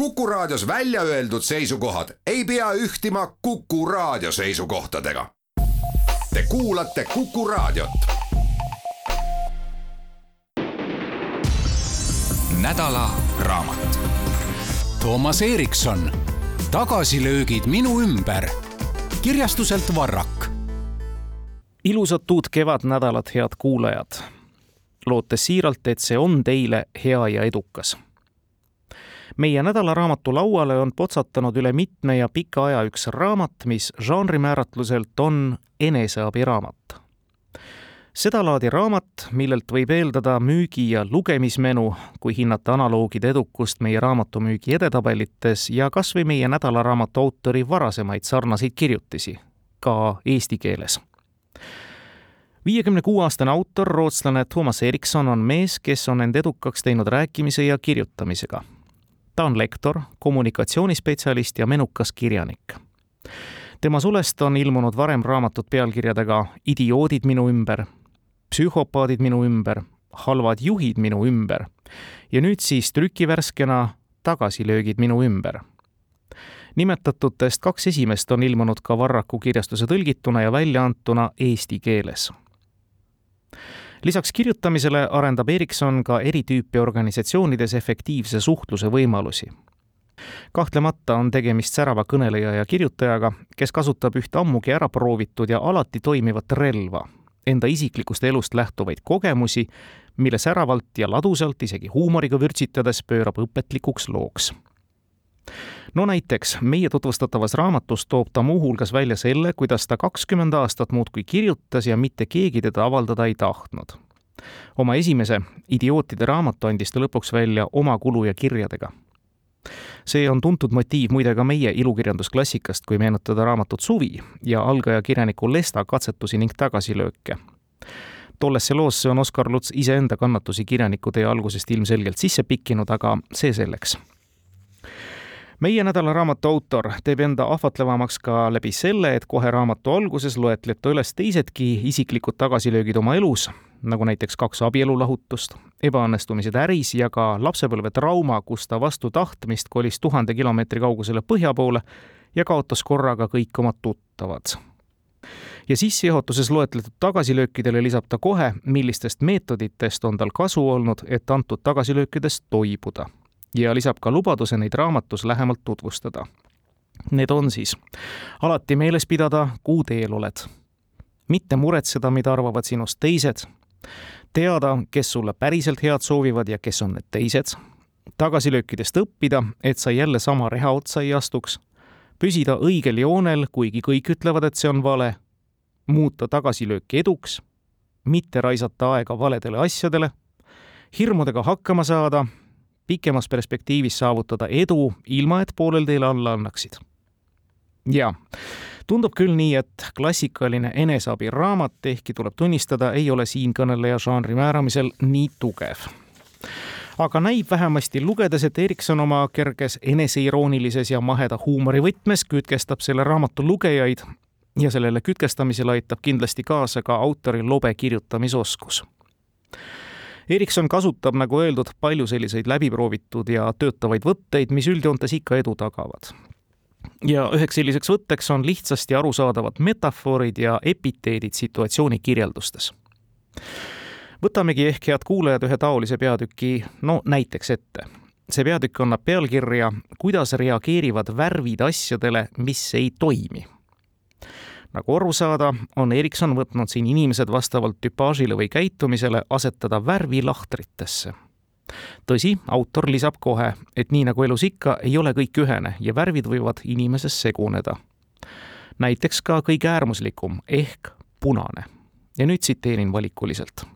Kuku Raadios välja öeldud seisukohad ei pea ühtima Kuku Raadio seisukohtadega. Te kuulate Kuku Raadiot. nädala raamat. Toomas Erikson, tagasilöögid minu ümber, kirjastuselt Varrak. ilusat uut kevadnädalat, head kuulajad. lootes siiralt, et see on teile hea ja edukas meie nädalaraamatu lauale on potsatanud üle mitme ja pika aja üks raamat, mis žanrimääratluselt on eneseabiraamat. sedalaadi raamat, millelt võib eeldada müügi- ja lugemismenu, kui hinnata analoogide edukust meie raamatumüügi edetabelites ja kas või meie nädalaraamatu autori varasemaid sarnaseid kirjutisi, ka eesti keeles viiekümne kuue aastane autor, rootslane Thomas Erikson on mees, kes on end edukaks teinud rääkimise ja kirjutamisega ta on lektor, kommunikatsioonispetsialist ja menukas kirjanik. tema sulest on ilmunud varem raamatud pealkirjadega Idioodid minu ümber, Psühhopaadid minu ümber, Halvad juhid minu ümber ja nüüd siis trükivärskena Tagasilöögid minu ümber nimetatutest kaks esimest on ilmunud ka Varraku kirjastuse tõlgituna ja välja antuna eesti keeles lisaks kirjutamisele arendab Erikson ka eri tüüpi organisatsioonides efektiivse suhtluse võimalusi. kahtlemata on tegemist särava kõneleja ja kirjutajaga, kes kasutab ühte ammugi ära proovitud ja alati toimivat relva, enda isiklikust elust lähtuvaid kogemusi, mille säravalt ja ladusalt, isegi huumoriga vürtsitades pöörab õpetlikuks looks no näiteks meie tutvustatavas raamatus toob ta muuhulgas välja selle, kuidas ta kakskümmend aastat muudkui kirjutas ja mitte keegi teda avaldada ei tahtnud. oma esimese idiootide raamatu andis ta lõpuks välja oma kulu ja kirjadega. see on tuntud motiiv muide ka meie ilukirjandusklassikast, kui meenutada raamatut Suvi ja algaja kirjaniku Lesta katsetusi ning tagasilööke tollesse loosse on Oskar Luts iseenda kannatusi kirjaniku tee algusest ilmselgelt sisse pikkinud, aga see selleks meie nädala raamatu autor teeb enda ahvatlevamaks ka läbi selle, et kohe raamatu alguses loetleb ta üles teisedki isiklikud tagasilöögid oma elus, nagu näiteks kaks abielulahutust, ebaõnnestumised äris ja ka lapsepõlvetrauma, kus ta vastu tahtmist kolis tuhande kilomeetri kaugusele põhja poole ja kaotas korraga kõik oma tuttavad. Ja sissejuhatuses loetletud tagasilöökidele lisab ta kohe, millistest meetoditest on tal kasu olnud, et antud tagasilöökidest toibuda ja lisab ka lubaduse neid raamatus lähemalt tutvustada. Need on siis alati meeles pidada, kuhu teel oled, mitte muretseda, mida arvavad sinust teised, teada, kes sulle päriselt head soovivad ja kes on need teised, tagasilöökidest õppida, et sa jälle sama reha otsa ei astuks, püsida õigel joonel, kuigi kõik ütlevad, et see on vale, muuta tagasilööki eduks, mitte raisata aega valedele asjadele, hirmudega hakkama saada pikemas perspektiivis saavutada edu, ilma et poolel teel alla annaksid. ja tundub küll nii, et klassikaline eneseabiraamat, ehkki tuleb tunnistada, ei ole siinkõneleja žanri määramisel nii tugev. Aga näib vähemasti lugedes, et Erikson oma kerges eneseiroonilises ja maheda huumori võtmes kütkestab selle raamatu lugejaid ja sellele kütkestamisele aitab kindlasti kaasa ka autori lobe kirjutamisoskus Erikson kasutab, nagu öeldud, palju selliseid läbiproovitud ja töötavaid võtteid, mis üldjoontes ikka edu tagavad. ja üheks selliseks võtteks on lihtsasti arusaadavad metafoorid ja epiteedid situatsiooni kirjeldustes. võtamegi ehk, head kuulajad, ühe taolise peatüki, no näiteks ette see peatükk annab pealkirja Kuidas reageerivad värvid asjadele, mis ei toimi nagu aru saada, on Erikson võtnud siin inimesed vastavalt tüpaažile või käitumisele asetada värvilahtritesse. tõsi, autor lisab kohe, et nii nagu elus ikka, ei ole kõik ühene ja värvid võivad inimeses seguneda. näiteks ka kõige äärmuslikum ehk punane. ja nüüd tsiteerin valikuliselt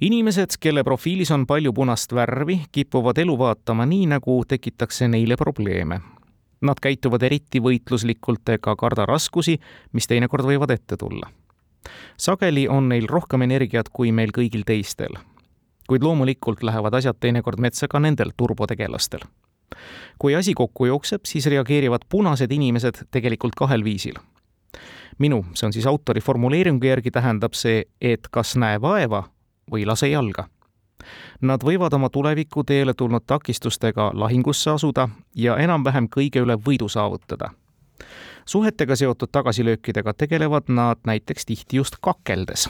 inimesed, kelle profiilis on palju punast värvi, kipuvad elu vaatama nii, nagu tekitaks see neile probleeme Nad käituvad eriti võitluslikult ega karda raskusi, mis teinekord võivad ette tulla. sageli on neil rohkem energiat kui meil kõigil teistel. kuid loomulikult lähevad asjad teinekord metsa ka nendel turbotegelastel. kui asi kokku jookseb, siis reageerivad punased inimesed tegelikult kahel viisil. minu, see on siis autori formuleeringu järgi, tähendab see, et kas näe vaeva või lase jalga Nad võivad oma tuleviku teele tulnud takistustega lahingusse asuda ja enam-vähem kõige üle võidu saavutada. suhetega seotud tagasilöökidega tegelevad nad näiteks tihti just kakeldes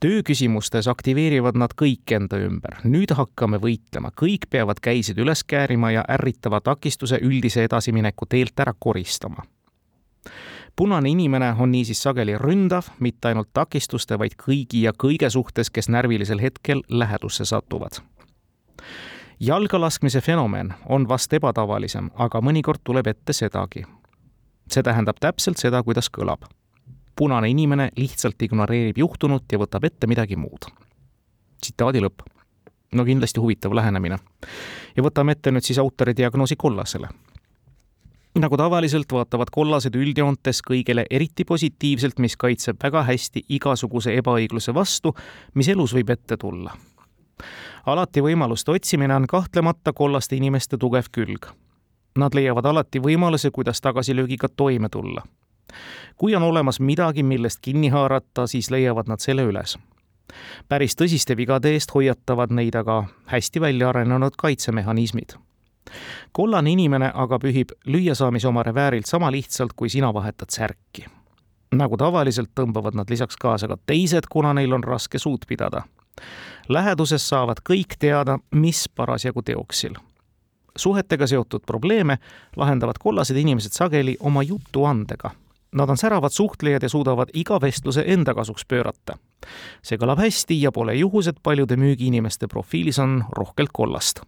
tööküsimustes aktiveerivad nad kõik enda ümber. nüüd hakkame võitlema, kõik peavad käisid üles käärima ja ärritava takistuse üldise edasimineku teelt ära koristama. Punane inimene on niisiis sageli ründav mitte ainult takistuste, vaid kõigi ja kõige suhtes, kes närvilisel hetkel lähedusse satuvad jalgalaskmise fenomen on vast ebatavalisem, aga mõnikord tuleb ette sedagi. see tähendab täpselt seda, kuidas kõlab punane inimene lihtsalt ignoreerib juhtunut ja võtab ette midagi muud. tsitaadi lõpp. no kindlasti huvitav lähenemine. ja võtame ette nüüd siis autori diagnoosi kollasele. Nagu tavaliselt vaatavad kollased üldjoontes kõigele eriti positiivselt, mis kaitseb väga hästi igasuguse ebaõigluse vastu, mis elus võib ette tulla. alati võimaluste otsimine on kahtlemata kollaste inimeste tugev külg Nad leiavad alati võimaluse, kuidas tagasilöögiga toime tulla kui on olemas midagi, millest kinni haarata, siis leiavad nad selle üles. päris tõsiste vigade eest hoiatavad neid aga hästi välja arenenud kaitsemehhanismid. Kollane inimene aga pühib lüüasaamise oma reväärilt sama lihtsalt, kui sina vahetad särki. nagu tavaliselt tõmbavad nad lisaks kaasa ka teised, kuna neil on raske suud pidada. läheduses saavad kõik teada, mis parasjagu teoksil suhetega seotud probleeme lahendavad kollased inimesed sageli oma jutuandega Nad on säravad suhtlejad ja suudavad iga vestluse enda kasuks pöörata. see kõlab hästi ja pole juhus, et paljude müügiinimeste profiilis on rohkelt kollast.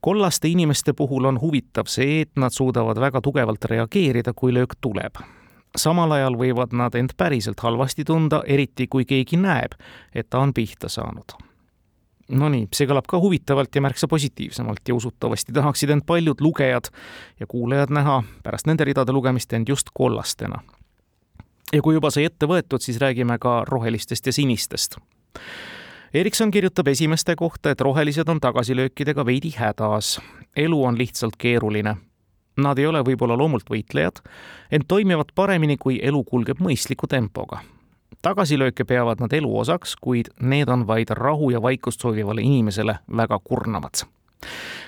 Kollaste inimeste puhul on huvitav see, et nad suudavad väga tugevalt reageerida, kui löök tuleb. samal ajal võivad nad end päriselt halvasti tunda, eriti kui keegi näeb, et ta on pihta saanud Nonii, see kõlab ka huvitavalt ja märksa positiivsemalt ja usutavasti tahaksid end paljud lugejad ja kuulajad näha pärast nende ridade lugemist end just kollastena. ja kui juba sai ette võetud, siis räägime ka rohelistest ja sinistest. Erikson kirjutab esimeste kohta, et rohelised on tagasilöökidega veidi hädas. elu on lihtsalt keeruline. Nad ei ole võib-olla loomult võitlejad, ent toimivad paremini, kui elu kulgeb mõistliku tempoga tagasilööke peavad nad elu osaks, kuid need on vaid rahu ja vaikust soovivale inimesele väga kurnavad.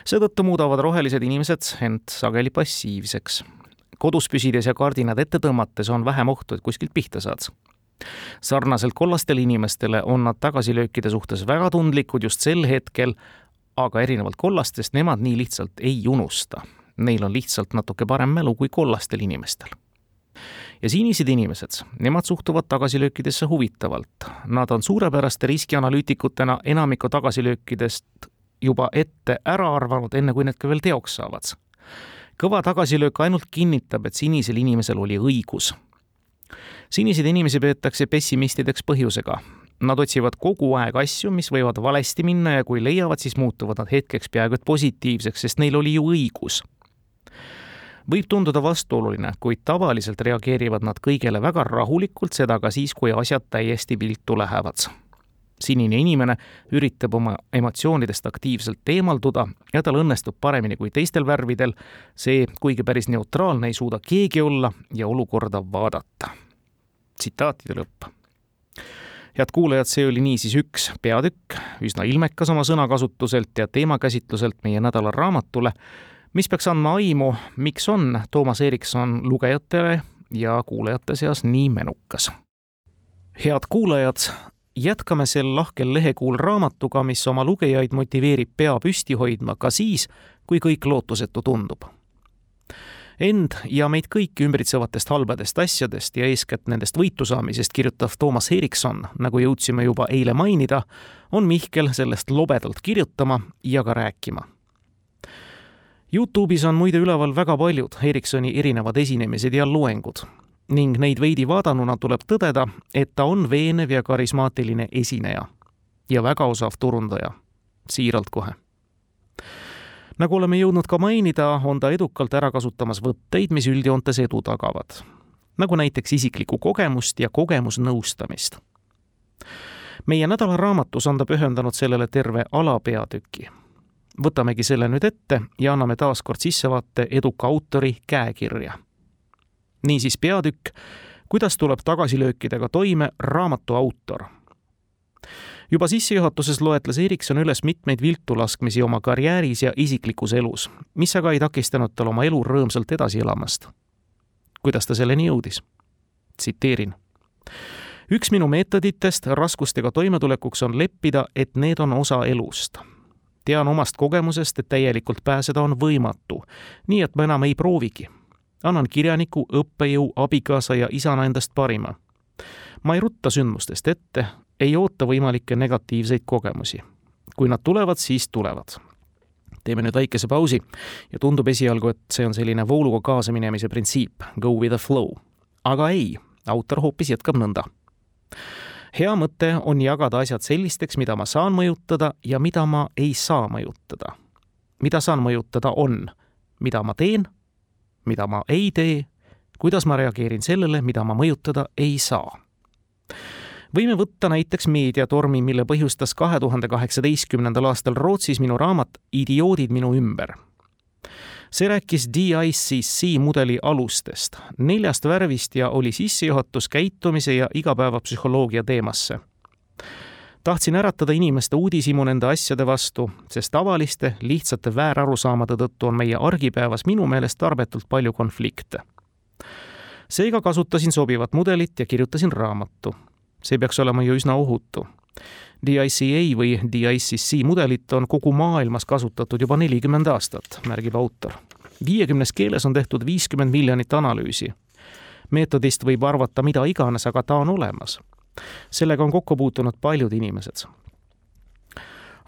seetõttu muudavad rohelised inimesed end sageli passiivseks. kodus püsides ja kardinad ette tõmmates on vähem ohtu, et kuskilt pihta saad sarnaselt kollastele inimestele on nad tagasilöökide suhtes väga tundlikud just sel hetkel, aga erinevalt kollastest nemad nii lihtsalt ei unusta. Neil on lihtsalt natuke parem mälu kui kollastel inimestel ja sinised inimesed, nemad suhtuvad tagasilöökidesse huvitavalt. Nad on suurepäraste riskianalüütikutena enamiku tagasilöökidest juba ette ära arvanud, enne kui need ka veel teoks saavad. kõva tagasilöök ainult kinnitab, et sinisel inimesel oli õigus. Siniseid inimesi peetakse pessimistideks põhjusega. Nad otsivad kogu aeg asju, mis võivad valesti minna ja kui leiavad, siis muutuvad nad hetkeks peaaegu et positiivseks, sest neil oli ju õigus võib tunduda vastuoluline, kuid tavaliselt reageerivad nad kõigele väga rahulikult, seda ka siis, kui asjad täiesti viltu lähevad. sinine inimene üritab oma emotsioonidest aktiivselt eemalduda ja tal õnnestub paremini kui teistel värvidel see, kuigi päris neutraalne ei suuda keegi olla ja olukorda vaadata. Tsitaatide lõpp head kuulajad, see oli niisiis üks peatükk, üsna ilmekas oma sõnakasutuselt ja teemakäsitluselt meie nädala raamatule mis peaks andma aimu, miks on Toomas Erikson lugejatele ja kuulajate seas nii menukas. head kuulajad, jätkame sel lahkel lehekuul raamatuga, mis oma lugejaid motiveerib pea püsti hoidma ka siis, kui kõik lootusetu tundub. End ja meid kõiki ümbritsevatest halbadest asjadest ja eeskätt nendest võitu saamisest kirjutav Toomas Erikson, nagu jõudsime juba eile mainida, on Mihkel sellest lobedalt kirjutama ja ka rääkima Youtube'is on muide üleval väga paljud Ericssoni erinevad esinemised ja loengud ning neid veidi vaadanuna tuleb tõdeda, et ta on veenev ja karismaatiline esineja ja väga osav turundaja, siiralt kohe. Nagu oleme jõudnud ka mainida, on ta edukalt ära kasutamas võtteid, mis üldjoontes edu tagavad, nagu näiteks isiklikku kogemust ja kogemusnõustamist. meie nädalaraamatus on ta pühendanud sellele terve alapeatüki võtamegi selle nüüd ette ja anname taas kord sissevaate eduka autori käekirja. niisiis peatükk, kuidas tuleb tagasilöökidega toime raamatu autor. Juba sissejuhatuses loetles Erikson üles mitmeid viltu laskmisi oma karjääris ja isiklikus elus, mis aga ei takistanud tal oma elu rõõmsalt edasi elamast. kuidas ta selleni jõudis? tsiteerin. üks minu meetoditest raskustega toimetulekuks on leppida, et need on osa elust. tean omast kogemusest, et täielikult pääseda on võimatu, nii et ma enam ei proovigi. annan kirjaniku, õppejõu, abikaasa ja isana endast parima ma ei rutta sündmustest ette, ei oota võimalikke negatiivseid kogemusi. kui nad tulevad, siis tulevad. teeme nüüd väikese pausi ja tundub esialgu, et see on selline vooluga kaasaminemise printsiip, go with the flow. aga ei, autor hoopis jätkab nõnda. hea mõte on jagada asjad sellisteks, mida ma saan mõjutada ja mida ma ei saa mõjutada. mida saan mõjutada, on, mida ma teen, mida ma ei tee, kuidas ma reageerin sellele, mida ma mõjutada ei saa võime võtta näiteks meediatormi, mille põhjustas kahe tuhande kaheksateistkümnendal aastal Rootsis minu raamat Idioodid minu ümber. see rääkis DICC mudeli alustest, neljast värvist ja oli sissejuhatus käitumise ja igapäevapsühholoogia teemasse tahtsin äratada inimeste uudishimu nende asjade vastu, sest tavaliste, lihtsate väärarusaamade tõttu on meie argipäevas minu meelest tarbetult palju konflikte. Seega kasutasin sobivat mudelit ja kirjutasin raamatu see peaks olema ju üsna ohutu. DICA või DICC mudelit on kogu maailmas kasutatud juba nelikümmend aastat, märgib autor. viiekümnes keeles on tehtud viiskümmend miljonit analüüsi. meetodist võib arvata mida iganes, aga ta on olemas. sellega on kokku puutunud paljud inimesed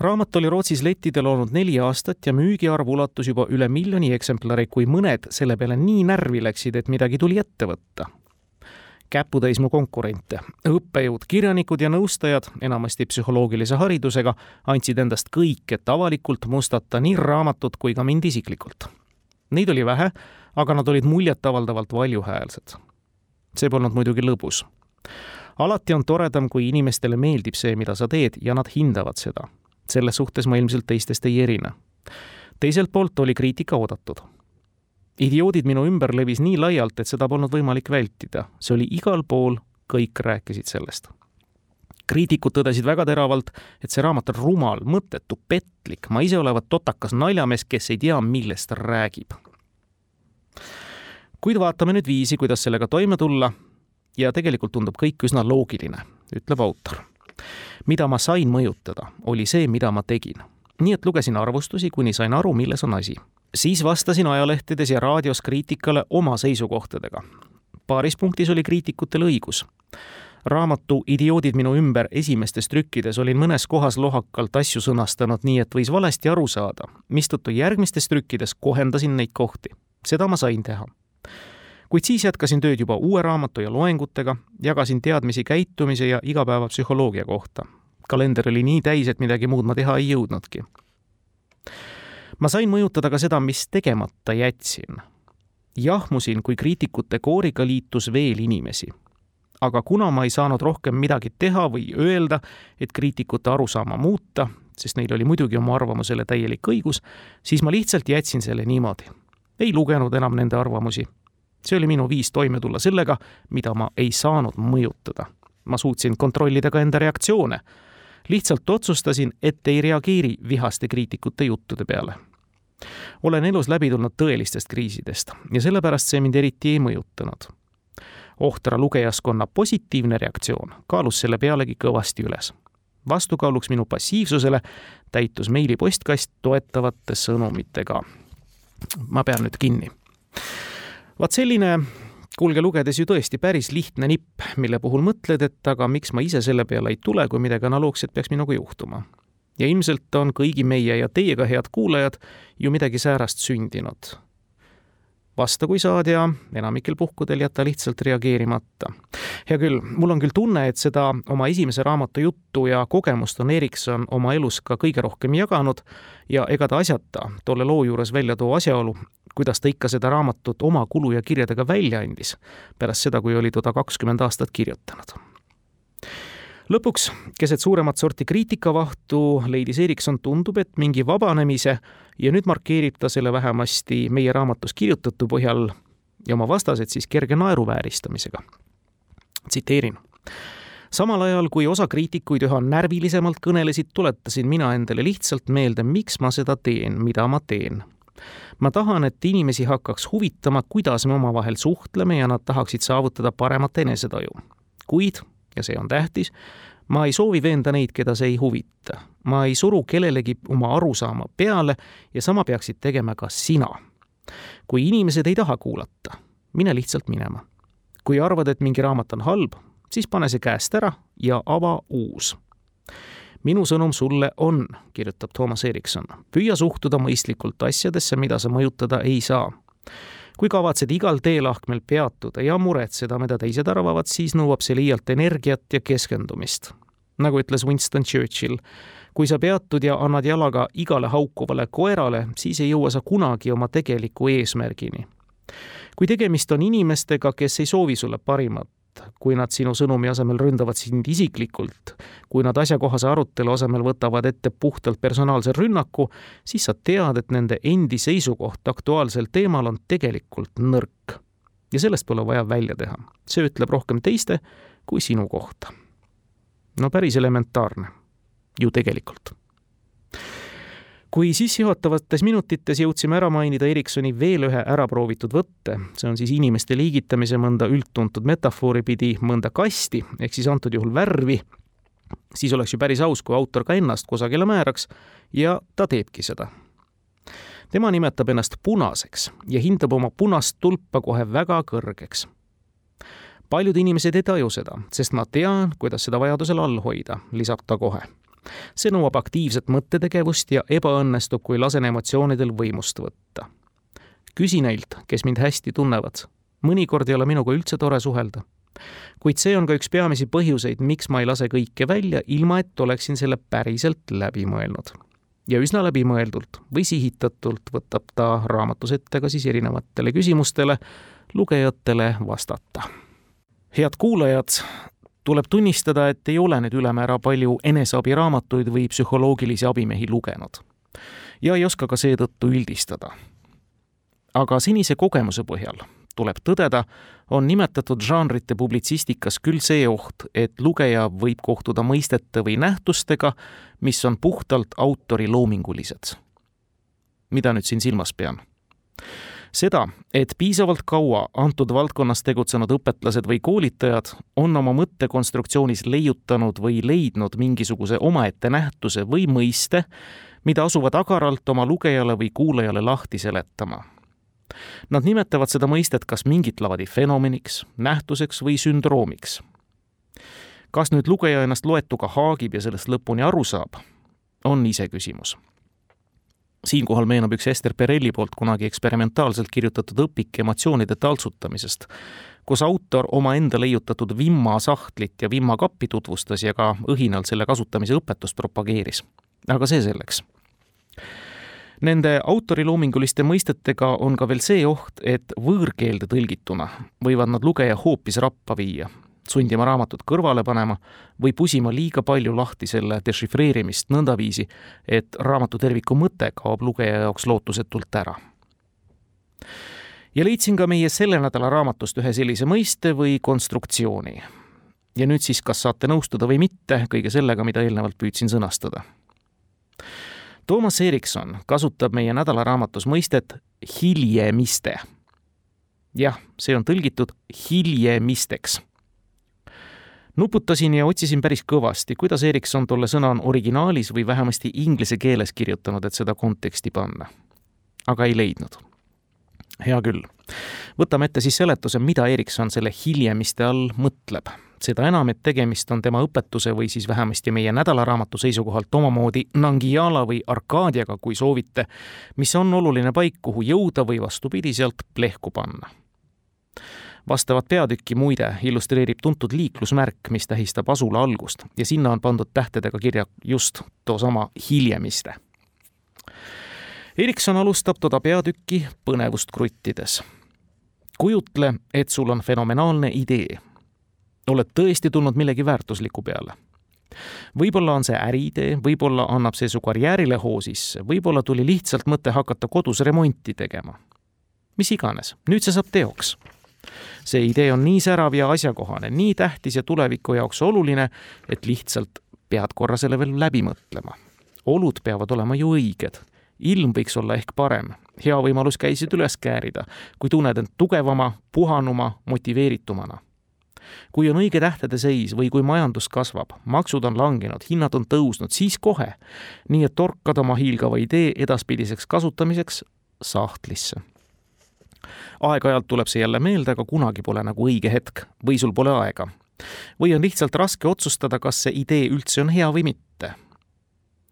raamat oli Rootsis lettidel olnud neli aastat ja müügiarv ulatus juba üle miljoni eksemplari, kui mõned selle peale nii närvi läksid, et midagi tuli ette võtta käputäis mu konkurente. õppejõud, kirjanikud ja nõustajad, enamasti psühholoogilise haridusega, andsid endast kõik, et avalikult mustata nii raamatut kui ka mind isiklikult. Neid oli vähe, aga nad olid muljetavaldavalt valjuhäälsed. see polnud muidugi lõbus. alati on toredam, kui inimestele meeldib see, mida sa teed ja nad hindavad seda. Selles suhtes ma ilmselt teistest ei erine. teiselt poolt oli kriitika oodatud idioodid minu ümber levis nii laialt, et seda polnud võimalik vältida. see oli igal pool, kõik rääkisid sellest. kriitikud tõdesid väga teravalt, et see raamat on rumal, mõttetu, petlik, ma ise olevat totakas naljamees, kes ei tea, millest räägib. kuid vaatame nüüd viisi, kuidas sellega toime tulla ja tegelikult tundub kõik üsna loogiline, ütleb autor. Mida ma sain mõjutada, oli see, mida ma tegin. nii et lugesin arvustusi, kuni sain aru, milles on asi siis vastasin ajalehtedes ja raadios kriitikale oma seisukohtadega. paaris punktis oli kriitikutel õigus. raamatu Idioodid minu ümber esimestes trükkides olin mõnes kohas lohakalt asju sõnastanud nii, et võis valesti aru saada, mistõttu järgmistes trükkides kohendasin neid kohti. seda ma sain teha. Kuid siis jätkasin tööd juba uue raamatu ja loengutega, jagasin teadmisi käitumise ja igapäevapsühholoogia kohta. kalender oli nii täis, et midagi muud ma teha ei jõudnudki ma sain mõjutada ka seda, mis tegemata jätsin. jahmusin, kui kriitikute kooriga liitus veel inimesi. aga kuna ma ei saanud rohkem midagi teha või öelda, et kriitikute arusaama muuta, sest neil oli muidugi oma arvamusele täielik õigus, siis ma lihtsalt jätsin selle niimoodi. ei lugenud enam nende arvamusi. See oli minu viis toime tulla sellega, mida ma ei saanud mõjutada. ma suutsin kontrollida ka enda reaktsioone lihtsalt otsustasin, et ei reageeri vihaste kriitikute juttude peale olen elus läbi tulnud tõelistest kriisidest ja sellepärast see mind eriti ei mõjutanud. ohtra lugejaskonna positiivne reaktsioon kaalus selle pealegi kõvasti üles. vastukaaluks minu passiivsusele täitus meilipostkast toetavate sõnumitega. ma pean nüüd kinni. Vaat selline kuulge, lugedes ju tõesti päris lihtne nipp, mille puhul mõtled, et aga miks ma ise selle peale ei tule, kui midagi analoogset peaks minuga juhtuma ja ilmselt on kõigi meie ja teiega, head kuulajad, ju midagi säärast sündinud. Vasta, kui saad ja enamikel puhkudel jäta lihtsalt reageerimata. hea küll, mul on küll tunne, et seda oma esimese raamatu juttu ja kogemust on Erikson oma elus ka kõige rohkem jaganud ja ega ta asjata tolle loo juures välja too asjaolu, kuidas ta ikka seda raamatut oma kulu ja kirjadega välja andis, pärast seda, kui oli teda kakskümmend aastat kirjutanud lõpuks, keset suuremat sorti kriitikavahtu leidis Erikson, tundub, et mingi vabanemise ja nüüd markeerib ta selle vähemasti meie raamatus kirjutatu põhjal ja oma vastased siis kerge naeruvääristamisega. tsiteerin. samal ajal, kui osa kriitikuid üha närvilisemalt kõnelesid, tuletasin mina endale lihtsalt meelde, miks ma seda teen, mida ma teen. ma tahan, et inimesi hakkaks huvitama, kuidas me omavahel suhtleme ja nad tahaksid saavutada paremat enesetaju. kuid, ja see on tähtis, ma ei soovi veenda neid, keda see ei huvita. ma ei suru kellelegi oma arusaama peale ja sama peaksid tegema ka sina. kui inimesed ei taha kuulata, mine lihtsalt minema. kui arvad, et mingi raamat on halb, siis pane see käest ära ja ava uus. minu sõnum sulle on, kirjutab Toomas Erikson, püüa suhtuda mõistlikult asjadesse, mida sa mõjutada ei saa kui kavatsed igal teelahkmel peatuda ja muretseda, mida teised arvavad, siis nõuab see liialt energiat ja keskendumist. nagu ütles Winston Churchill, kui sa peatud ja annad jalaga igale haukuvale koerale, siis ei jõua sa kunagi oma tegeliku eesmärgini. kui tegemist on inimestega, kes ei soovi sulle parimat, kui nad sinu sõnumi asemel ründavad sind isiklikult, kui nad asjakohase arutelu asemel võtavad ette puhtalt personaalse rünnaku, siis sa tead, et nende endi seisukoht aktuaalsel teemal on tegelikult nõrk. ja sellest pole vaja välja teha. see ütleb rohkem teiste kui sinu kohta. no päris elementaarne. ju tegelikult kui sissejuhatavates minutites jõudsime ära mainida Ericssoni veel ühe äraproovitud võtte, see on siis inimeste liigitamise mõnda üldtuntud metafoori pidi mõnda kasti, ehk siis antud juhul värvi, siis oleks ju päris aus, kui autor ka ennast kusagile määraks ja ta teebki seda. tema nimetab ennast punaseks ja hindab oma punast tulpa kohe väga kõrgeks. paljud inimesed ei taju seda, sest ma tean, kuidas seda vajadusel all hoida, lisab ta kohe see nõuab aktiivset mõttetegevust ja ebaõnnestub, kui lasen emotsioonidel võimust võtta. küsi neilt, kes mind hästi tunnevad. mõnikord ei ole minuga üldse tore suhelda. kuid see on ka üks peamisi põhjuseid, miks ma ei lase kõike välja, ilma et oleksin selle päriselt läbi mõelnud. ja üsna läbimõeldult või sihitatult võtab ta raamatus ette ka siis erinevatele küsimustele lugejatele vastata head kuulajad, tuleb tunnistada, et ei ole nüüd ülemäära palju eneseabiraamatuid või psühholoogilisi abimehi lugenud. ja ei oska ka seetõttu üldistada. aga senise kogemuse põhjal tuleb tõdeda, on nimetatud žanrite publitsistikas küll see oht, et lugeja võib kohtuda mõistete või nähtustega, mis on puhtalt autori loomingulised. mida nüüd siin silmas pean? Seda, et piisavalt kaua antud valdkonnas tegutsenud õpetlased või koolitajad on oma mõttekonstruktsioonis leiutanud või leidnud mingisuguse omaette nähtuse või mõiste, mida asuvad agaralt oma lugejale või kuulajale lahti seletama. Nad nimetavad seda mõistet kas mingit laadi fenomeniks, nähtuseks või sündroomiks. kas nüüd lugeja ennast loetuga haagib ja sellest lõpuni aru saab, on iseküsimus siinkohal meenub üks Ester Perelli poolt kunagi eksperimentaalselt kirjutatud õpik emotsioonide taltsutamisest, kus autor omaenda leiutatud vimmasahtlit ja vimmakappi tutvustas ja ka õhinalt selle kasutamise õpetust propageeris. aga see selleks. Nende autoriloominguliste mõistetega on ka veel see oht, et võõrkeelde tõlgituna võivad nad lugeja hoopis rappa viia sundima raamatut kõrvale panema või pusima liiga palju lahti selle dešifreerimist nõndaviisi, et raamatu terviku mõte kaob lugeja jaoks lootusetult ära. ja leidsin ka meie selle nädala raamatust ühe sellise mõiste või konstruktsiooni. ja nüüd siis, kas saate nõustuda või mitte kõige sellega, mida eelnevalt püüdsin sõnastada. Toomas Erikson kasutab meie nädalaraamatus mõistet hiljemiste. jah, see on tõlgitud hiljemisteks nuputasin ja otsisin päris kõvasti, kuidas Erikson tolle sõna on originaalis või vähemasti inglise keeles kirjutanud, et seda konteksti panna. aga ei leidnud. hea küll. võtame ette siis seletuse, mida Erikson selle hiljemiste all mõtleb. seda enam, et tegemist on tema õpetuse või siis vähemasti meie nädalaraamatu seisukohalt omamoodi Nangijala või Arkaadiaga, kui soovite, mis on oluline paik, kuhu jõuda või vastupidi, sealt plehku panna vastavat peatükki muide illustreerib tuntud liiklusmärk, mis tähistab asula algust ja sinna on pandud tähtedega kirja just toosama hiljemiste. Erikson alustab toda peatükki põnevust kruttides. kujutle, et sul on fenomenaalne idee. oled tõesti tulnud millegi väärtusliku peale võib-olla on see äriidee, võib-olla annab see su karjäärile hoo sisse, võib-olla tuli lihtsalt mõte hakata kodus remonti tegema. mis iganes, nüüd see saab teoks see idee on nii särav ja asjakohane, nii tähtis ja tuleviku jaoks oluline, et lihtsalt pead korra selle veel läbi mõtlema. olud peavad olema ju õiged. ilm võiks olla ehk parem, hea võimalus käisid üles käärida, kui tunned end tugevama, puhanuma, motiveeritumana kui on õige tähtede seis või kui majandus kasvab, maksud on langenud, hinnad on tõusnud, siis kohe. nii et torkad oma hiilgava idee edaspidiseks kasutamiseks sahtlisse aeg-ajalt tuleb see jälle meelde, aga kunagi pole nagu õige hetk või sul pole aega. või on lihtsalt raske otsustada, kas see idee üldse on hea või mitte.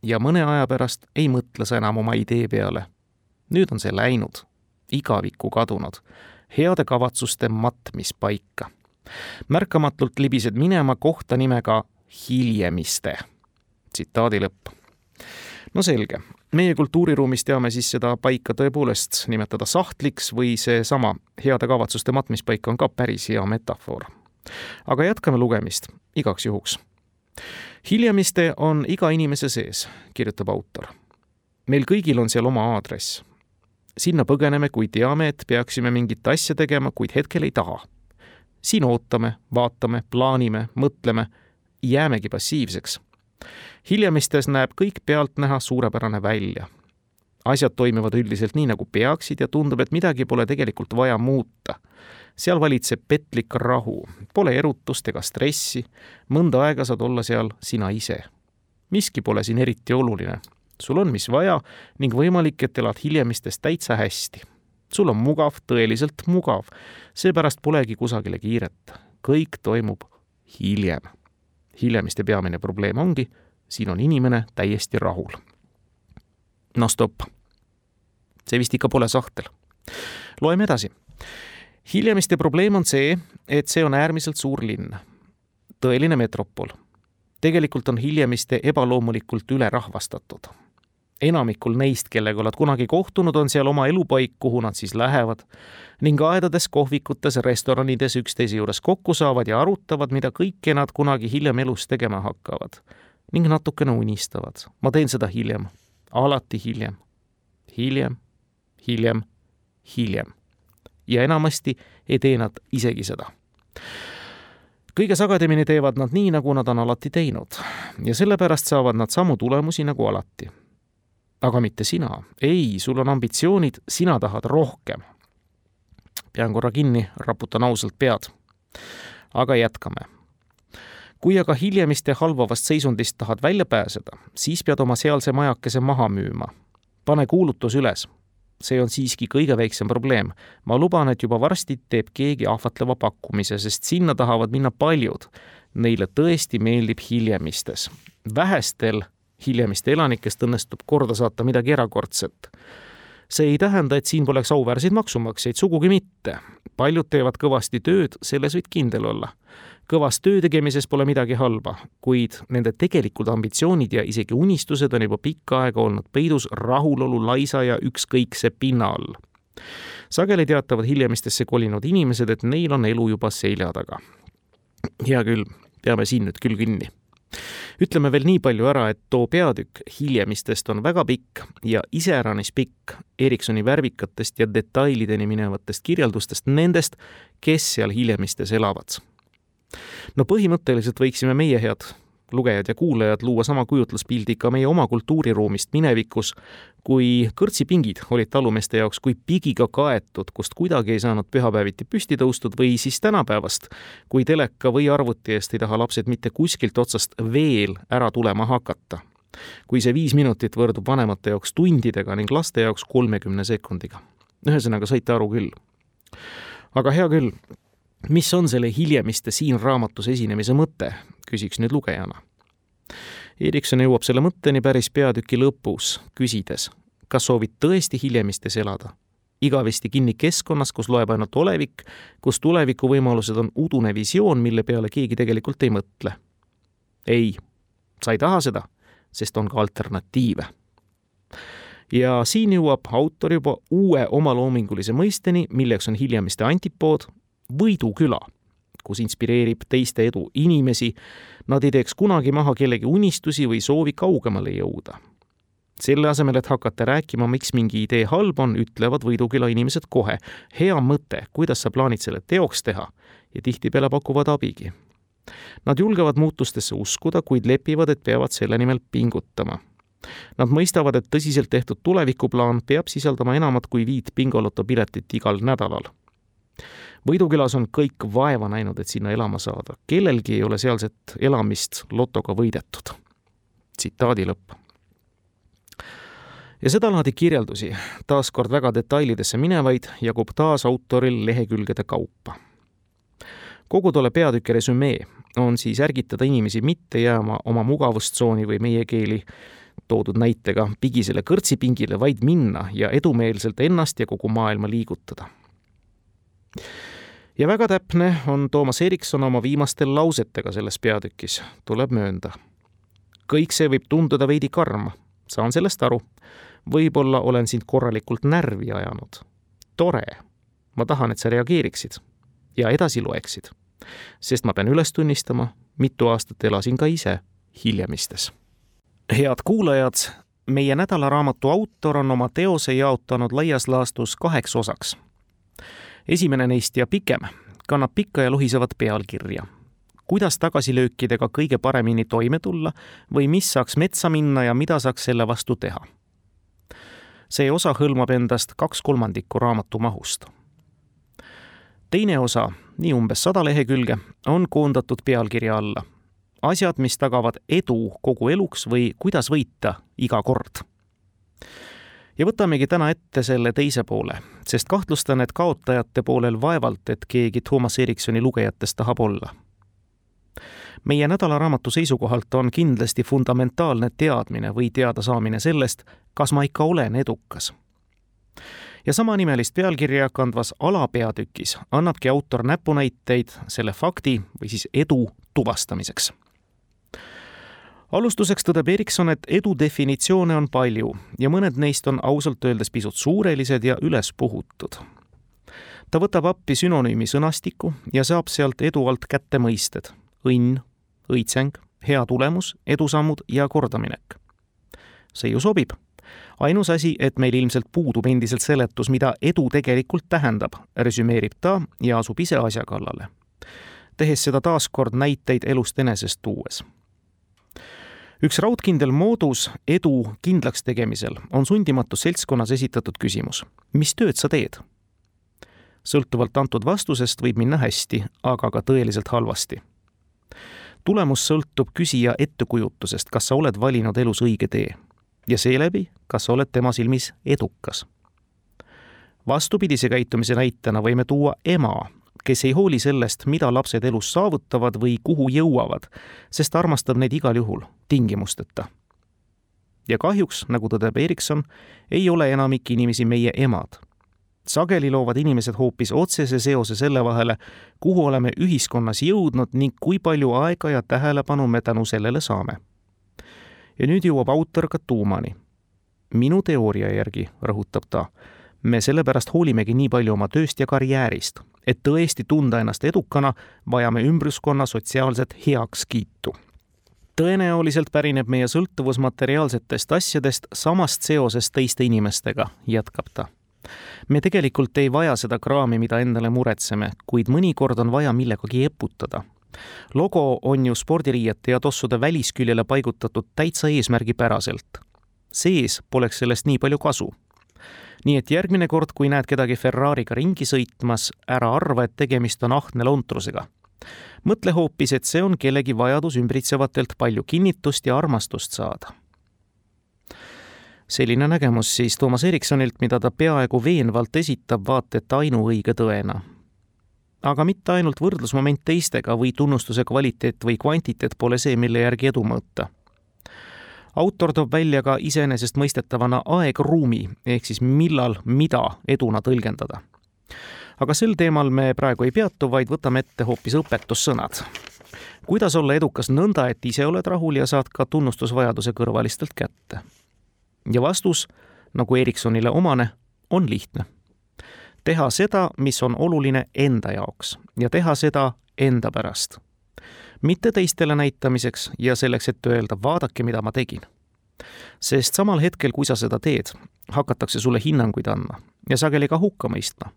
ja mõne aja pärast ei mõtle sa enam oma idee peale. nüüd on see läinud, igavikku kadunud, heade kavatsuste matmispaika. märkamatult libised minema kohta nimega hiljemiste. tsitaadi lõpp no selge, meie kultuuriruumis teame siis seda paika tõepoolest nimetada sahtliks või seesama heade kavatsuste matmispaik on ka päris hea metafoor. aga jätkame lugemist, igaks juhuks. hiljemiste on iga inimese sees, kirjutab autor. meil kõigil on seal oma aadress. sinna põgeneme, kui teame, et peaksime mingit asja tegema, kuid hetkel ei taha. siin ootame, vaatame, plaanime, mõtleme, jäämegi passiivseks hiljemistes näeb kõik pealtnäha suurepärane välja. asjad toimivad üldiselt nii, nagu peaksid ja tundub, et midagi pole tegelikult vaja muuta. seal valitseb petlik rahu, pole erutust ega stressi, mõnda aega saad olla seal sina ise. miski pole siin eriti oluline. sul on, mis vaja ning võimalik, et elad hiljemistes täitsa hästi. sul on mugav, tõeliselt mugav, seepärast polegi kusagile kiiret. kõik toimub hiljem hiljemiste peamine probleem ongi, siin on inimene täiesti rahul. no stopp. see vist ikka pole sahtel. loeme edasi. hiljemiste probleem on see, et see on äärmiselt suur linn, tõeline metropol. tegelikult on hiljemiste ebaloomulikult ülerahvastatud enamikul neist, kellega oled kunagi kohtunud, on seal oma elupaik, kuhu nad siis lähevad. Ning aedades, kohvikutes, restoranides üksteise juures kokku saavad ja arutavad, mida kõike nad kunagi hiljem elus tegema hakkavad. ning natukene unistavad. ma teen seda hiljem, alati hiljem, hiljem, hiljem, hiljem. ja enamasti ei tee nad isegi seda. Kõige sagedamini teevad nad nii, nagu nad on alati teinud. Ja sellepärast saavad nad samu tulemusi nagu alati aga mitte sina. ei, sul on ambitsioonid, sina tahad rohkem. pean korra kinni, raputan ausalt pead. aga jätkame. kui aga hiljemiste halvavast seisundist tahad välja pääseda, siis pead oma sealse majakese maha müüma. pane kuulutus üles. see on siiski kõige väiksem probleem. ma luban, et juba varsti teeb keegi ahvatleva pakkumise, sest sinna tahavad minna paljud. Neile tõesti meeldib hiljemistes. vähestel hiljemiste elanikest õnnestub korda saata midagi erakordset. see ei tähenda, et siin poleks auväärseid maksumaksjaid, sugugi mitte. paljud teevad kõvasti tööd, selles võid kindel olla. kõvas töö tegemises pole midagi halba, kuid nende tegelikud ambitsioonid ja isegi unistused on juba pikka aega olnud peidus rahulolu laisa ja ükskõikse pinna all sageli teatavad hiljemistesse kolinud inimesed, et neil on elu juba selja taga. hea küll, peame siin nüüd küll kinni ütleme veel nii palju ära, et too peatükk hiljemistest on väga pikk ja iseäranis pikk Ericssoni värvikatest ja detailideni minevatest kirjeldustest nendest, kes seal hiljemistes elavad. no põhimõtteliselt võiksime meie, head lugejad ja kuulajad luua sama kujutluspildi ka meie oma kultuuriruumist minevikus, kui kõrtsipingid olid talumeeste jaoks kui pigiga kaetud, kust kuidagi ei saanud pühapäeviti püsti tõustud või siis tänapäevast, kui teleka või arvuti eest ei taha lapsed mitte kuskilt otsast veel ära tulema hakata. kui see viis minutit võrdub vanemate jaoks tundidega ning laste jaoks kolmekümne sekundiga. ühesõnaga, saite aru küll. aga hea küll, mis on selle hiljemiste siin raamatus esinemise mõte, küsiks nüüd lugejana. Erikson jõuab selle mõtteni päris peatüki lõpus, küsides, kas soovid tõesti hiljemistes elada? igavesti kinni keskkonnas, kus loeb ainult olevik, kus tulevikuvõimalused on udune visioon, mille peale keegi tegelikult ei mõtle. ei, sa ei taha seda, sest on ka alternatiive ja siin jõuab autor juba uue omaloomingulise mõisteni, milleks on hiljemiste antipood Võidu küla, kus inspireerib teiste edu inimesi, nad ei teeks kunagi maha kellegi unistusi või soovi kaugemale jõuda. selle asemel, et hakata rääkima, miks mingi idee halb on, ütlevad võiduküla inimesed kohe. hea mõte, kuidas sa plaanid selle teoks teha ja tihtipeale pakuvad abigi. Nad julgevad muutustesse uskuda, kuid lepivad, et peavad selle nimel pingutama. Nad mõistavad, et tõsiselt tehtud tulevikuplaan peab sisaldama enamat kui viit bingoloto piletit igal nädalal võidukülas on kõik vaeva näinud, et sinna elama saada. kellelgi ei ole sealset elamist lotoga võidetud. tsitaadi lõpp ja sedalaadi kirjeldusi, taaskord väga detailidesse minevaid, jagub taas autoril lehekülgede kaupa. kogu tolle peatüki resümee on siis ärgitada inimesi mitte jääma oma mugavustsooni või meie keeli toodud näitega pigisele kõrtsipingile, vaid minna ja edumeelselt ennast ja kogu maailma liigutada. Ja väga täpne on Toomas Erikson oma viimastel lausetega selles peatükis, tuleb möönda. kõik see võib tunduda veidi karm, saan sellest aru võib-olla olen sind korralikult närvi ajanud. tore. ma tahan, et sa reageeriksid ja edasi loeksid. sest ma pean üles tunnistama, mitu aastat elasin ka ise hiljemistes. head kuulajad, meie nädalaraamatu autor on oma teose jaotanud laias laastus kaheks osaks. Esimene neist ja pikem kannab pikka ja lohisevat pealkirja kuidas tagasilöökidega kõige paremini toime tulla või mis saaks metsa minna ja mida saaks selle vastu teha see osa hõlmab endast kaks kolmandikku raamatu mahust. teine osa, nii umbes sada lehekülge, on koondatud pealkirja alla asjad, mis tagavad edu kogu eluks või kuidas võita iga kord. Ja võtamegi täna ette selle teise poole, sest kahtlustan, et kaotajate poolel vaevalt, et keegi Thomas Ericssoni lugejatest tahab olla meie nädalaraamatu seisukohalt on kindlasti fundamentaalne teadmine või teadasaamine sellest, kas ma ikka olen edukas. ja samanimelist pealkirja kandvas alapeatükis annabki autor näpunäiteid selle fakti või siis edu tuvastamiseks alustuseks tõdeb Erikson, et edu definitsioone on palju ja mõned neist on ausalt öeldes pisut suurelised ja ülespuhutud. ta võtab appi sünonüümi sõnastiku ja saab sealt edu alt kätte mõisted õnn, õitseng, hea tulemus, edusammud ja kordaminek. see ju sobib. ainus asi, et meil ilmselt puudub endiselt seletus, mida edu tegelikult tähendab, resümeerib ta ja asub ise asja kallale. tehes seda taaskord näiteid elust enesest tuues üks raudkindel moodus edu kindlaks tegemisel on sundimatus seltskonnas esitatud küsimus. mis tööd sa teed? sõltuvalt antud vastusest võib minna hästi, aga ka tõeliselt halvasti tulemus sõltub küsija ettekujutusest, kas sa oled valinud elus õige tee ja seeläbi, kas sa oled tema silmis edukas. vastupidise käitumise näitena võime tuua ema, kes ei hooli sellest, mida lapsed elus saavutavad või kuhu jõuavad, sest armastab neid igal juhul, tingimusteta. ja kahjuks, nagu tõdeb Erikson, ei ole enamik inimesi meie emad sageli loovad inimesed hoopis otsese seose selle vahele, kuhu oleme ühiskonnas jõudnud ning kui palju aega ja tähelepanu me tänu sellele saame. ja nüüd jõuab autor ka tuumani. minu teooria järgi, rõhutab ta, me sellepärast hoolimegi nii palju oma tööst ja karjäärist, et tõesti tunda ennast edukana, vajame ümbruskonna sotsiaalset heakskiitu tõenäoliselt pärineb meie sõltuvus materiaalsetest asjadest samast seosest teiste inimestega, jätkab ta me tegelikult ei vaja seda kraami, mida endale muretseme, kuid mõnikord on vaja millegagi eputada. logo on ju spordiriiete ja tossude välisküljele paigutatud täitsa eesmärgipäraselt. sees poleks sellest nii palju kasu nii et järgmine kord, kui näed kedagi Ferrari'ga ringi sõitmas, ära arva, et tegemist on ahne lontrusega. mõtle hoopis, et see on kellegi vajadus ümbritsevatelt palju kinnitust ja armastust saada selline nägemus siis Toomas Eriksonilt, mida ta peaaegu veenvalt esitab vaata et ainuõige tõena. aga mitte ainult võrdlusmoment teistega või tunnustuse kvaliteet või kvantiteet pole see, mille järgi edu mõõta. Autor toob välja ka iseenesestmõistetavana aegruumi, ehk siis millal mida eduna tõlgendada. aga sel teemal me praegu ei peatu, vaid võtame ette hoopis õpetussõnad kuidas olla edukas nõnda, et ise oled rahul ja saad ka tunnustusvajaduse kõrvalistelt kätte ja vastus, nagu Ericssonile omane, on lihtne. teha seda, mis on oluline enda jaoks ja teha seda enda pärast. Mitte teistele näitamiseks ja selleks, et öelda, vaadake, mida ma tegin. sest samal hetkel, kui sa seda teed, hakatakse sulle hinnanguid andma ja sageli ka hukka mõistma.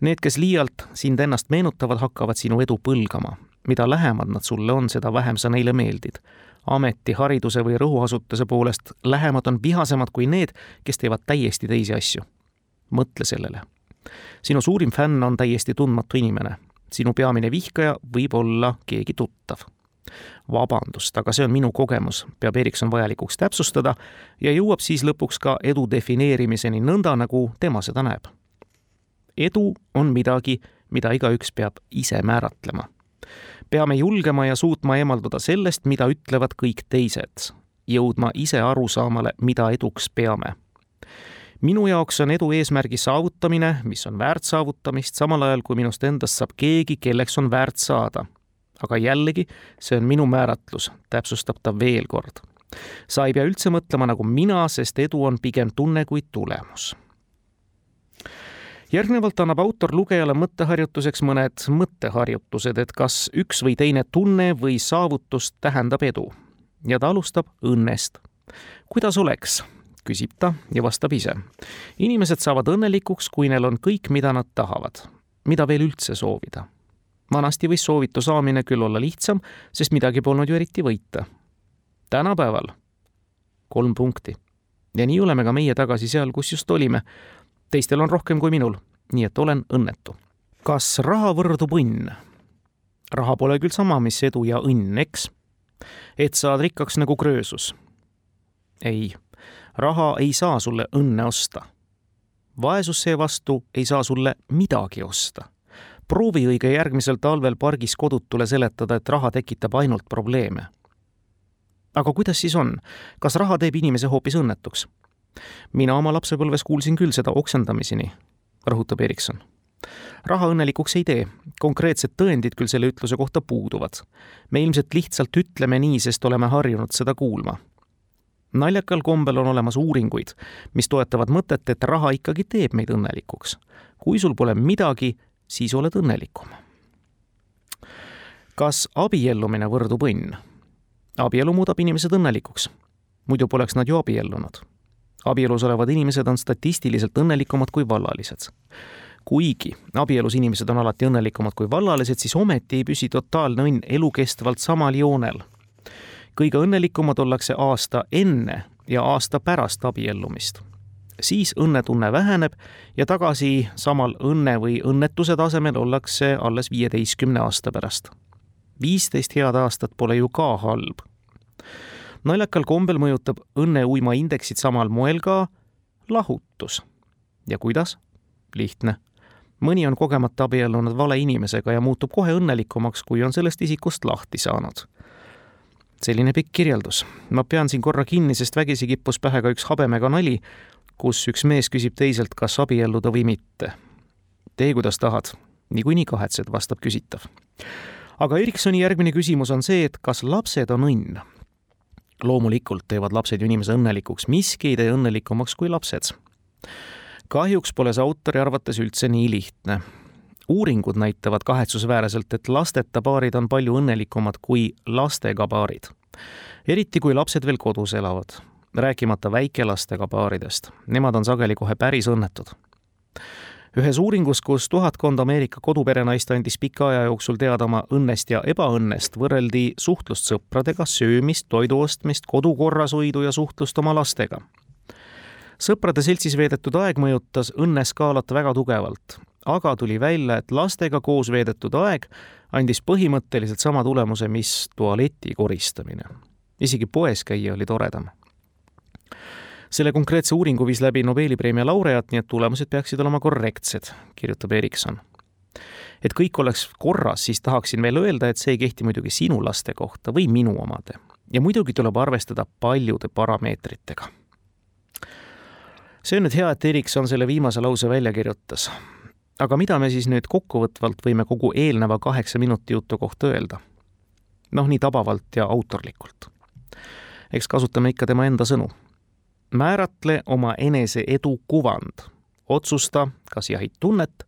Need, kes liialt sind ennast meenutavad, hakkavad sinu edu põlgama. mida lähemad nad sulle on, seda vähem sa neile meeldid. ameti, hariduse või rõhuasutuse poolest lähemad on vihasemad kui need, kes teevad täiesti teisi asju. mõtle sellele. sinu suurim fänn on täiesti tundmatu inimene. Sinu peamine vihkaja võib olla keegi tuttav vabandust, aga see on minu kogemus, peab Erikson vajalikuks täpsustada ja jõuab siis lõpuks ka edu defineerimiseni nõnda, nagu tema seda näeb. edu on midagi, mida igaüks peab ise määratlema. peame julgema ja suutma eemalduda sellest, mida ütlevad kõik teised, jõudma ise arusaamale, mida eduks peame minu jaoks on edu eesmärgi saavutamine, mis on väärt saavutamist, samal ajal kui minust endast saab keegi, kelleks on väärt saada aga jällegi, see on minu määratlus, täpsustab ta veel kord. sa ei pea üldse mõtlema nagu mina, sest edu on pigem tunne kui tulemus. järgnevalt annab autor lugejale mõtteharjutuseks mõned mõtteharjutused, et kas üks või teine tunne või saavutus tähendab edu. ja ta alustab õnnest. kuidas oleks? Küsib ta ja vastab ise. inimesed saavad õnnelikuks, kui neil on kõik, mida nad tahavad. mida veel üldse soovida vanasti võis soovitu saamine küll olla lihtsam, sest midagi polnud ju eriti võita. tänapäeval kolm punkti. ja nii oleme ka meie tagasi seal, kus just olime. teistel on rohkem kui minul, nii et olen õnnetu. kas raha võrdub õnn? raha pole küll sama, mis edu ja õnn, eks? et saad rikkaks nagu Kröösus. ei, raha ei saa sulle õnne osta. vaesus seevastu ei saa sulle midagi osta proovi õige järgmisel talvel pargis kodutule seletada, et raha tekitab ainult probleeme. aga kuidas siis on, kas raha teeb inimese hoopis õnnetuks? mina oma lapsepõlves kuulsin küll seda oksendamiseni, rõhutab Erikson. raha õnnelikuks ei tee, konkreetsed tõendid küll selle ütluse kohta puuduvad. me ilmselt lihtsalt ütleme nii, sest oleme harjunud seda kuulma naljakal kombel on olemas uuringuid, mis toetavad mõtet, et raha ikkagi teeb meid õnnelikuks. kui sul pole midagi, siis oled õnnelikum. kas abiellumine võrdub õnn? abielu muudab inimesed õnnelikuks. muidu poleks nad ju abiellunud. abielus olevad inimesed on statistiliselt õnnelikumad kui vallalised. kuigi abielus inimesed on alati õnnelikumad kui vallalised, siis ometi ei püsi totaalne õnn elukestvalt samal joonel. Kõige õnnelikumad ollakse aasta enne ja aasta pärast abiellumist siis õnnetunne väheneb ja tagasi samal õnne või õnnetuse tasemel ollakse alles viieteistkümne aasta pärast. viisteist head aastat pole ju ka halb. naljakal kombel mõjutab õnneuima indeksit samal moel ka lahutus. ja kuidas? lihtne. mõni on kogemata abiellunud vale inimesega ja muutub kohe õnnelikumaks, kui on sellest isikust lahti saanud selline pikk kirjeldus. ma pean siin korra kinni, sest vägisi kippus pähe ka üks habemega nali, kus üks mees küsib teiselt, kas abielluda või mitte. tee, kuidas tahad, niikuinii kahetsed, vastab küsitav. aga Eriksoni järgmine küsimus on see, et kas lapsed on õnn? loomulikult teevad lapsed ju inimese õnnelikuks, miski ei tee õnnelikumaks kui lapsed. kahjuks pole see autori arvates üldse nii lihtne. Uuringud näitavad kahetsusväärselt, et lasteta paarid on palju õnnelikumad kui lastega paarid. eriti kui lapsed veel kodus elavad rääkimata väikelastega paaridest. Nemad on sageli kohe päris õnnetud. ühes uuringus, kus tuhatkond Ameerika koduperenaist andis pika aja jooksul teada oma õnnest ja ebaõnnest, võrreldi suhtlust sõpradega, söömist, toidu ostmist, kodu korrashoidu ja suhtlust oma lastega. sõprade seltsis veedetud aeg mõjutas õnneskaalat väga tugevalt, aga tuli välja, et lastega koos veedetud aeg andis põhimõtteliselt sama tulemuse, mis tualeti koristamine. isegi poes käia oli toredam selle konkreetse uuringu viis läbi Nobeli preemia laureaat, nii et tulemused peaksid olema korrektsed, kirjutab Erikson. et kõik oleks korras, siis tahaksin veel öelda, et see ei kehti muidugi sinu laste kohta või minu omade. ja muidugi tuleb arvestada paljude parameetritega. see on nüüd hea, et Erikson selle viimase lause välja kirjutas. Aga mida me siis nüüd kokkuvõtvalt võime kogu eelneva kaheksa minuti jutu kohta öelda? noh, nii tabavalt ja autorlikult. eks kasutame ikka tema enda sõnu määratle oma enese edu kuvand. otsusta, kas jahid tunnet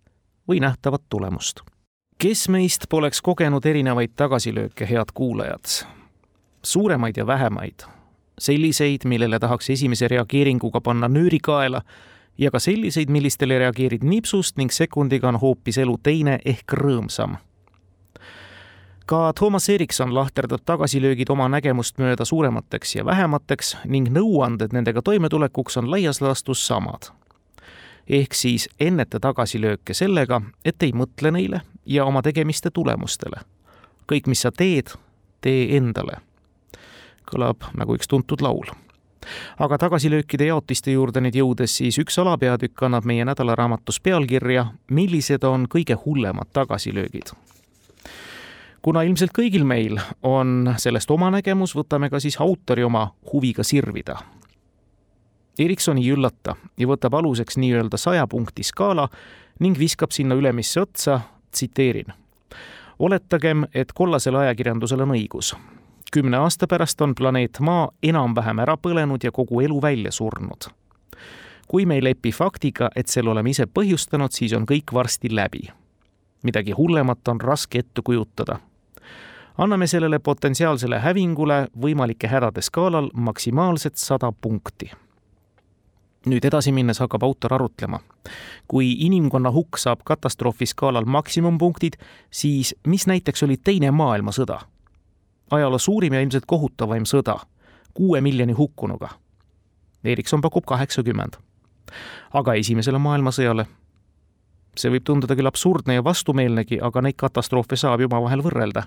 või nähtavat tulemust. kes meist poleks kogenud erinevaid tagasilööke, head kuulajad? suuremaid ja vähemaid, selliseid, millele tahaks esimese reageeringuga panna nööri kaela ja ka selliseid, millistele reageerid nipsust ning sekundiga on hoopis elu teine ehk rõõmsam. ka Toomas Erikson lahterdab tagasilöögid oma nägemust mööda suuremateks ja vähemateks ning nõuanded nendega toimetulekuks on laias laastus samad. ehk siis enneta tagasilööke sellega, et ei mõtle neile ja oma tegemiste tulemustele. kõik, mis sa teed, tee endale. kõlab nagu üks tuntud laul aga tagasilöökide jaotiste juurde nüüd jõudes, siis üks alapeatükk annab meie nädalaraamatus pealkirja Millised on kõige hullemad tagasilöögid? kuna ilmselt kõigil meil on sellest oma nägemus, võtame ka siis autori oma huviga sirvida. Erikson ei üllata ja võtab aluseks nii-öelda saja punkti skaala ning viskab sinna ülemisse otsa, tsiteerin. oletagem, et kollasel ajakirjandusel on õigus kümne aasta pärast on planeet Maa enam-vähem ära põlenud ja kogu elu välja surnud. kui me ei lepi faktiga, et selle oleme ise põhjustanud, siis on kõik varsti läbi. midagi hullemat on raske ette kujutada. anname sellele potentsiaalsele hävingule võimalike hädade skaalal maksimaalselt sada punkti nüüd edasi minnes hakkab autor arutlema. kui inimkonna hukk saab katastroofi skaalal maksimumpunktid, siis mis näiteks oli Teine maailmasõda ajaloo suurim ja ilmselt kohutavaim sõda, kuue miljoni hukkunuga. Erikson pakub kaheksakümmend. aga Esimesele maailmasõjale? see võib tunduda küll absurdne ja vastumeelnegi, aga neid katastroofe saab ju omavahel võrrelda.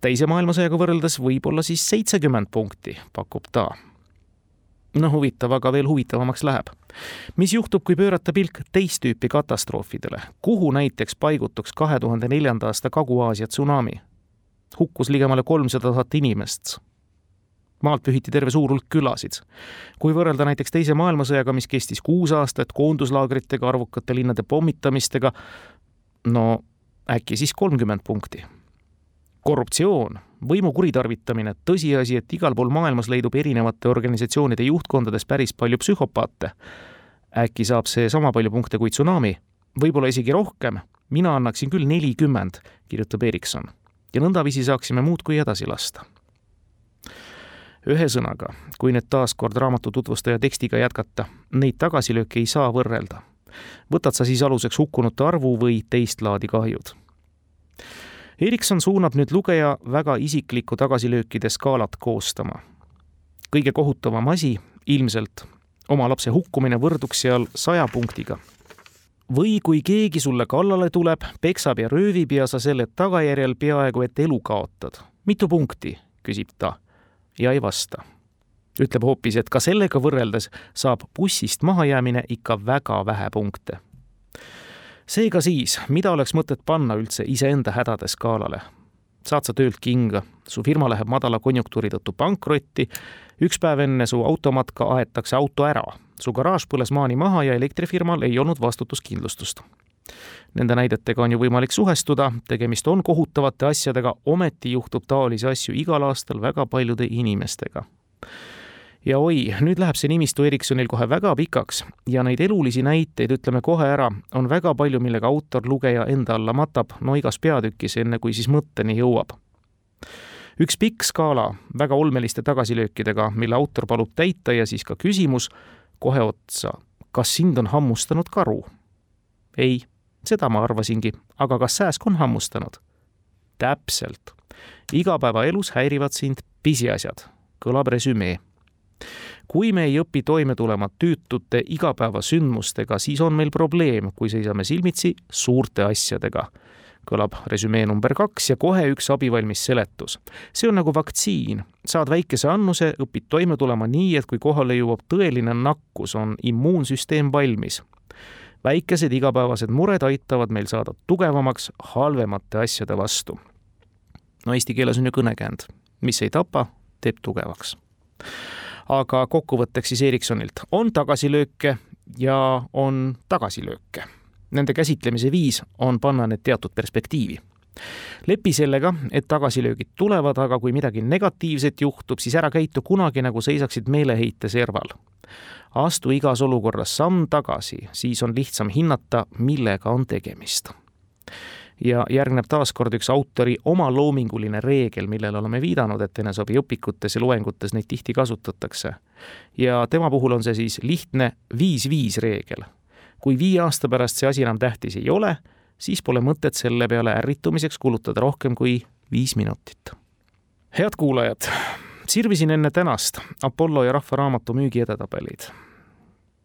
teise maailmasõjaga võrreldes võib-olla siis seitsekümmend punkti, pakub ta. no huvitav, aga veel huvitavamaks läheb. mis juhtub, kui pöörata pilk teist tüüpi katastroofidele, kuhu näiteks paigutuks kahe tuhande neljanda aasta Kagu-Aasia tsunami? Hukkus ligemale kolmsada tuhat inimest. maalt pühiti terve suur hulk külasid. kui võrrelda näiteks Teise maailmasõjaga, mis kestis kuus aastat, koonduslaagritega, arvukate linnade pommitamistega, no äkki siis kolmkümmend punkti. korruptsioon, võimu kuritarvitamine, tõsiasi, et igal pool maailmas leidub erinevate organisatsioonide juhtkondades päris palju psühhopaate. äkki saab see sama palju punkte kui tsunami, võib-olla isegi rohkem, mina annaksin küll nelikümmend, kirjutab Erikson ja nõndaviisi saaksime muudkui edasi lasta. ühesõnaga, kui nüüd taas kord raamatu tutvustaja tekstiga jätkata, neid tagasilööke ei saa võrrelda. võtad sa siis aluseks hukkunute arvu või teist laadi kahjud? Erikson suunab nüüd lugeja väga isiklikku tagasilöökide skaalat koostama. kõige kohutavam asi ilmselt oma lapse hukkumine võrduks seal saja punktiga või kui keegi sulle kallale tuleb, peksab ja röövib ja sa selle tagajärjel peaaegu et elu kaotad. mitu punkti, küsib ta ja ei vasta. ütleb hoopis, et ka sellega võrreldes saab bussist mahajäämine ikka väga vähe punkte. seega siis, mida oleks mõtet panna üldse iseenda hädade skaalale? saad sa töölt kinga, su firma läheb madala konjunktuuri tõttu pankrotti, üks päev enne su automatka aetakse auto ära. Su garaaž põles maani maha ja elektrifirmal ei olnud vastutuskindlustust. Nende näidetega on ju võimalik suhestuda, tegemist on kohutavate asjadega, ometi juhtub taolisi asju igal aastal väga paljude inimestega. ja oi, nüüd läheb see nimistu Ericssonil kohe väga pikaks. Ja neid elulisi näiteid, ütleme kohe ära, on väga palju, millega autor lugeja enda alla matab, no igas peatükis, enne kui siis mõtteni jõuab üks pikk skaala väga olmeliste tagasilöökidega, mille autor palub täita ja siis ka küsimus, kohe otsa, kas sind on hammustanud karu? ei, seda ma arvasingi, aga kas sääsk on hammustanud? täpselt. igapäevaelus häirivad sind pisiasjad, kõlab resümee. kui me ei õpi toime tulema tüütute igapäevasündmustega, siis on meil probleem, kui seisame silmitsi suurte asjadega kõlab resümee number kaks ja kohe üks abivalmis seletus. see on nagu vaktsiin, saad väikese annuse, õpid toime tulema nii, et kui kohale jõuab tõeline nakkus, on immuunsüsteem valmis. väikesed igapäevased mured aitavad meil saada tugevamaks halvemate asjade vastu. no eesti keeles on ju kõnekäänd, mis ei tapa, teeb tugevaks aga kokkuvõtteks siis Ericssonilt on tagasilööke ja on tagasilööke nende käsitlemise viis on panna need teatud perspektiivi. lepi sellega, et tagasilöögid tulevad, aga kui midagi negatiivset juhtub, siis ära käitu kunagi nagu seisaksid meeleheite serval. astu igas olukorras samm tagasi, siis on lihtsam hinnata, millega on tegemist. ja järgneb taaskord üks autori omaloominguline reegel, millele oleme viidanud, et eneseabiõpikutes ja loengutes neid tihti kasutatakse. ja tema puhul on see siis lihtne viis-viis reegel. Kui viie aasta pärast see asi enam tähtis ei ole, siis pole mõtet selle peale ärritumiseks kulutada rohkem kui viis minutit. head kuulajad, sirvisin enne tänast Apollo ja Rahva Raamatu müügi edetabeleid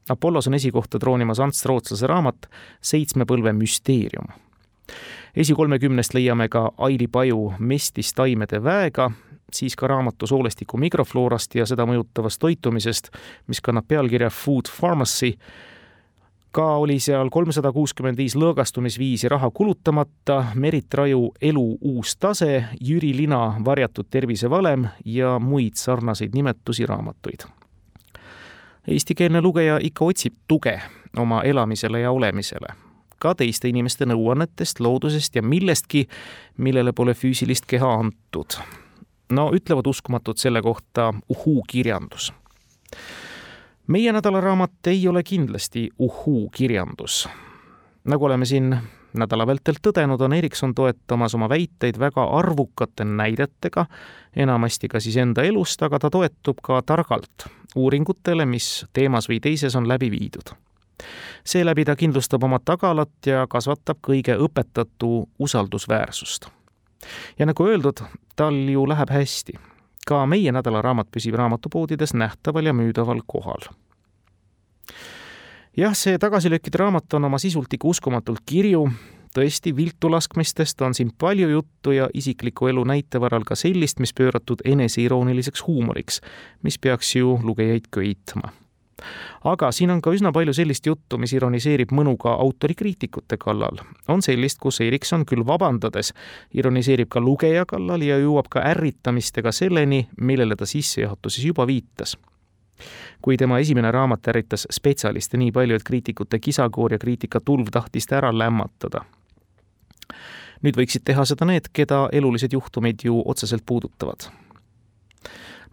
Apollos on esikohta troonimas Ants Rootslase raamat Seitsme põlve müsteerium esikolmekümnest leiame ka Aili Paju Mestis taimede väega, siis ka raamatu soolestiku mikrofloorast ja seda mõjutavast toitumisest, mis kannab pealkirja Food Pharmacy. Ka oli seal kolmsada kuuskümmend viis lõõgastumisviisi raha kulutamata, Merit Raju Elu uus tase, Jüri Lina Varjatud tervisevalem ja muid sarnaseid nimetusi raamatuid. Eestikeelne lugeja ikka otsib tuge oma elamisele ja olemisele ka teiste inimeste nõuannetest, loodusest ja millestki, millele pole füüsilist keha antud. no ütlevad uskumatud selle kohta uhuu-kirjandus. Meie nädalaraamat ei ole kindlasti uhuu-kirjandus. nagu oleme siin nädala vältel tõdenud, on Erikson toetamas oma väiteid väga arvukate näidetega, enamasti ka siis enda elust, aga ta toetub ka targalt uuringutele, mis teemas või teises on läbi viidud seeläbi ta kindlustab oma tagalat ja kasvatab kõige õpetatu usaldusväärsust. ja nagu öeldud, tal ju läheb hästi. Ka meie nädalaraamat püsib raamatupoodides nähtaval ja müüdaval kohal. jah, see tagasilöökide raamat on oma sisult ikka uskumatult kirju, tõesti, viltu laskmistest on siin palju juttu ja isikliku elu näite varal ka sellist, mis pööratud eneseirooniliseks huumoriks, mis peaks ju lugejaid köitma aga siin on ka üsna palju sellist juttu, mis ironiseerib mõnuga autorikriitikute kallal. on sellist, kus Erikson küll vabandades ironiseerib ka lugeja kallal ja jõuab ka ärritamistega selleni, millele ta sissejuhatuses juba viitas kui tema esimene raamat ärritas spetsialiste nii palju, et kriitikute kisakoor ja kriitikatulv tahtis ta ära lämmatada. nüüd võiksid teha seda need, keda elulised juhtumid ju otseselt puudutavad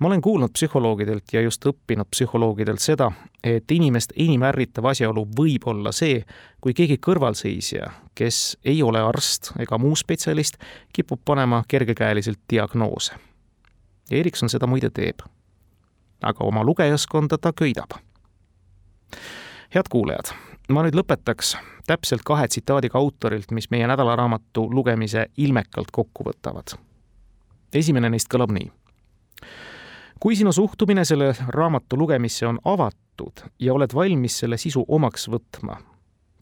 ma olen kuulnud psühholoogidelt ja just õppinud psühholoogidelt seda, et inimest enim ärritav asjaolu võib olla see, kui keegi kõrvalseisja, kes ei ole arst ega muu spetsialist, kipub panema kergekäeliselt diagnoose. ja Erikson seda muide teeb. aga oma lugejaskonda ta köidab. head kuulajad, ma nüüd lõpetaks täpselt kahe tsitaadiga autorilt, mis meie nädalaraamatu lugemise ilmekalt kokku võtavad. esimene neist kõlab nii kui sinu suhtumine selle raamatu lugemisse on avatud ja oled valmis selle sisu omaks võtma,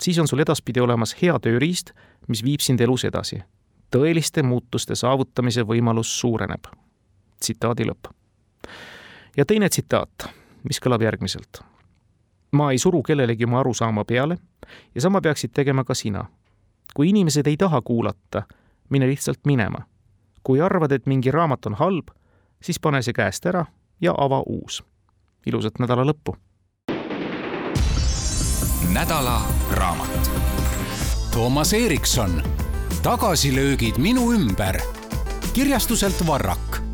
siis on sul edaspidi olemas hea tööriist, mis viib sind elus edasi. tõeliste muutuste saavutamise võimalus suureneb. tsitaadi lõpp. ja teine tsitaat, mis kõlab järgmiselt. ma ei suru kellelegi oma arusaama peale ja sama peaksid tegema ka sina. kui inimesed ei taha kuulata, mine lihtsalt minema. kui arvad, et mingi raamat on halb, siis pane see käest ära ja ava uus. ilusat nädala lõppu! nädala raamat. Toomas Erikson, tagasilöögid minu ümber kirjastuselt Varrak